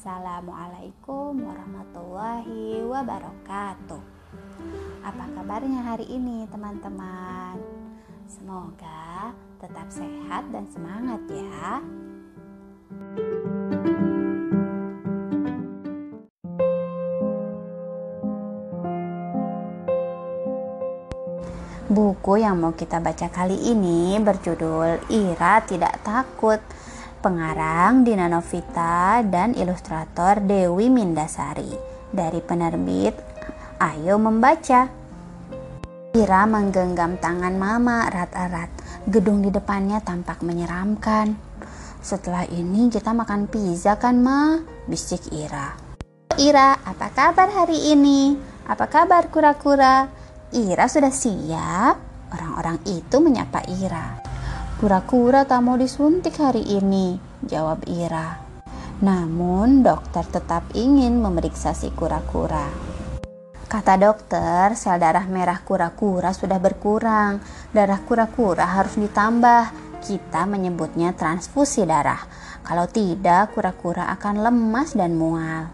Assalamualaikum warahmatullahi wabarakatuh. Apa kabarnya hari ini, teman-teman? Semoga tetap sehat dan semangat ya. Buku yang mau kita baca kali ini berjudul Ira Tidak Takut pengarang Dina Novita dan ilustrator Dewi Mindasari dari penerbit Ayo Membaca. Ira menggenggam tangan mama erat-erat. Gedung di depannya tampak menyeramkan. Setelah ini kita makan pizza kan ma? Bisik Ira. Ira, apa kabar hari ini? Apa kabar kura-kura? Ira sudah siap? Orang-orang itu menyapa Ira. Kura-kura tak mau disuntik hari ini, jawab Ira. Namun dokter tetap ingin memeriksa si kura-kura. Kata dokter, sel darah merah kura-kura sudah berkurang. Darah kura-kura harus ditambah. Kita menyebutnya transfusi darah. Kalau tidak, kura-kura akan lemas dan mual.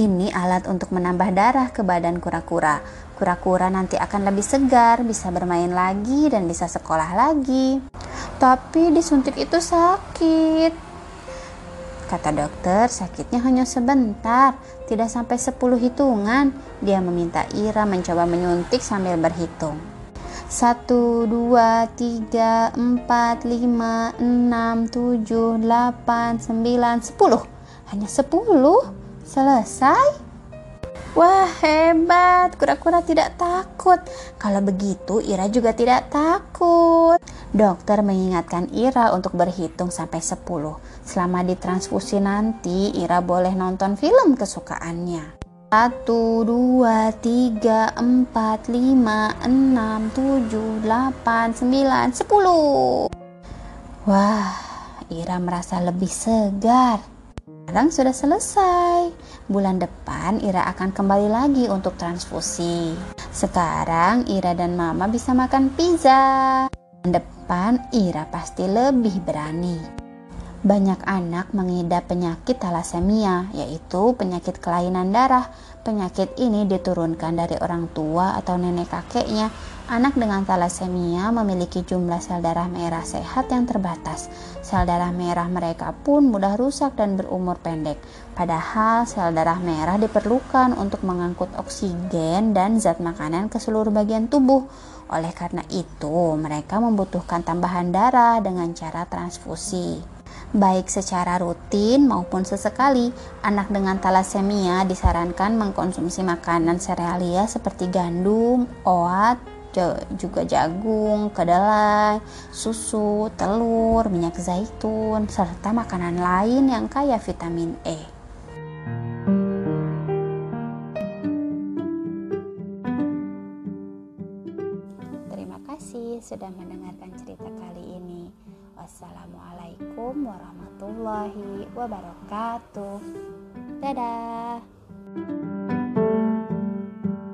Ini alat untuk menambah darah ke badan kura-kura. Kura-kura nanti akan lebih segar, bisa bermain lagi, dan bisa sekolah lagi. Tapi disuntik itu sakit. Kata dokter, sakitnya hanya sebentar, tidak sampai 10 hitungan. Dia meminta Ira mencoba menyuntik sambil berhitung. 1, 2, 3, 4, 5, 6, 7, 8, 9, 10. Hanya 10? Selesai? Wah hebat, kura-kura tidak takut. Kalau begitu Ira juga tidak takut. Dokter mengingatkan Ira untuk berhitung sampai 10. Selama ditransfusi nanti, Ira boleh nonton film kesukaannya. 1, 2, 3, 4, 5, 6, 7, 8, 9, 10. Wah, Ira merasa lebih segar. Sekarang sudah selesai. Bulan depan Ira akan kembali lagi untuk transfusi. Sekarang Ira dan Mama bisa makan pizza. Bulan depan Ira pasti lebih berani. Banyak anak mengidap penyakit thalassemia, yaitu penyakit kelainan darah. Penyakit ini diturunkan dari orang tua atau nenek kakeknya Anak dengan thalassemia memiliki jumlah sel darah merah sehat yang terbatas. Sel darah merah mereka pun mudah rusak dan berumur pendek. Padahal sel darah merah diperlukan untuk mengangkut oksigen dan zat makanan ke seluruh bagian tubuh. Oleh karena itu, mereka membutuhkan tambahan darah dengan cara transfusi. Baik secara rutin maupun sesekali, anak dengan thalassemia disarankan mengkonsumsi makanan serealia seperti gandum, oat, juga jagung, kedelai, susu, telur, minyak zaitun, serta makanan lain yang kaya vitamin E. Terima kasih sudah mendengarkan cerita kali ini. Wassalamualaikum warahmatullahi wabarakatuh. Dadah.